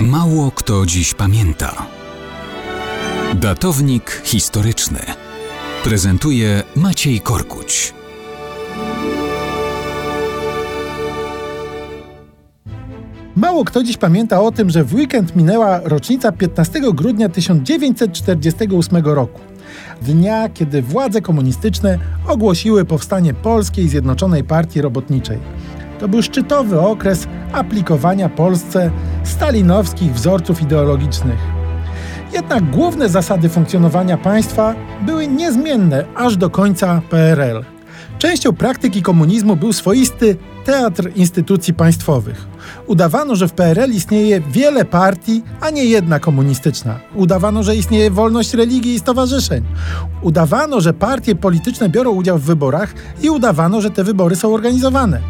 Mało kto dziś pamięta. Datownik historyczny prezentuje Maciej Korkuć. Mało kto dziś pamięta o tym, że w weekend minęła rocznica 15 grudnia 1948 roku. Dnia, kiedy władze komunistyczne ogłosiły powstanie Polskiej Zjednoczonej Partii Robotniczej. To był szczytowy okres aplikowania Polsce stalinowskich wzorców ideologicznych. Jednak główne zasady funkcjonowania państwa były niezmienne aż do końca PRL. Częścią praktyki komunizmu był swoisty teatr instytucji państwowych. Udawano, że w PRL istnieje wiele partii, a nie jedna komunistyczna. Udawano, że istnieje wolność religii i stowarzyszeń. Udawano, że partie polityczne biorą udział w wyborach i udawano, że te wybory są organizowane.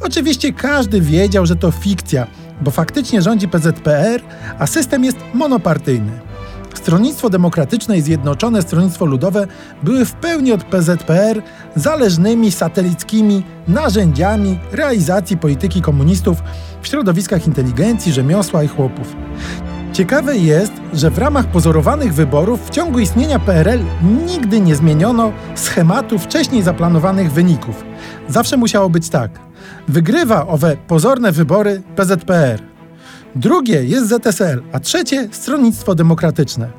Oczywiście każdy wiedział, że to fikcja, bo faktycznie rządzi PZPR, a system jest monopartyjny. Stronnictwo Demokratyczne i Zjednoczone Stronnictwo Ludowe były w pełni od PZPR zależnymi satelickimi narzędziami realizacji polityki komunistów w środowiskach inteligencji, rzemiosła i chłopów. Ciekawe jest, że w ramach pozorowanych wyborów w ciągu istnienia PRL nigdy nie zmieniono schematu wcześniej zaplanowanych wyników. Zawsze musiało być tak. Wygrywa owe pozorne wybory PZPR. Drugie jest ZSL, a trzecie Stronnictwo Demokratyczne.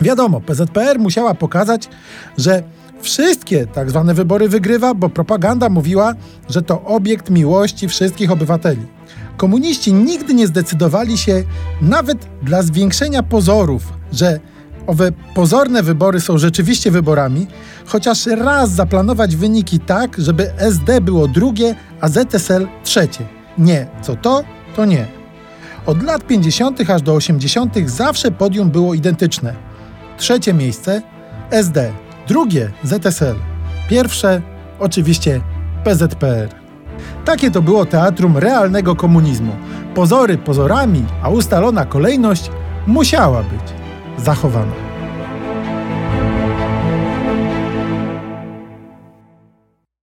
Wiadomo, PZPR musiała pokazać, że wszystkie tak zwane wybory wygrywa, bo propaganda mówiła, że to obiekt miłości wszystkich obywateli. Komuniści nigdy nie zdecydowali się nawet dla zwiększenia pozorów, że owe pozorne wybory są rzeczywiście wyborami, chociaż raz zaplanować wyniki tak, żeby SD było drugie, a ZSL trzecie. Nie, co to, to nie. Od lat 50. aż do 80. zawsze podium było identyczne. Trzecie miejsce SD, drugie ZSL, pierwsze oczywiście PZPR. Takie to było teatrum realnego komunizmu. Pozory pozorami, a ustalona kolejność musiała być zachowana.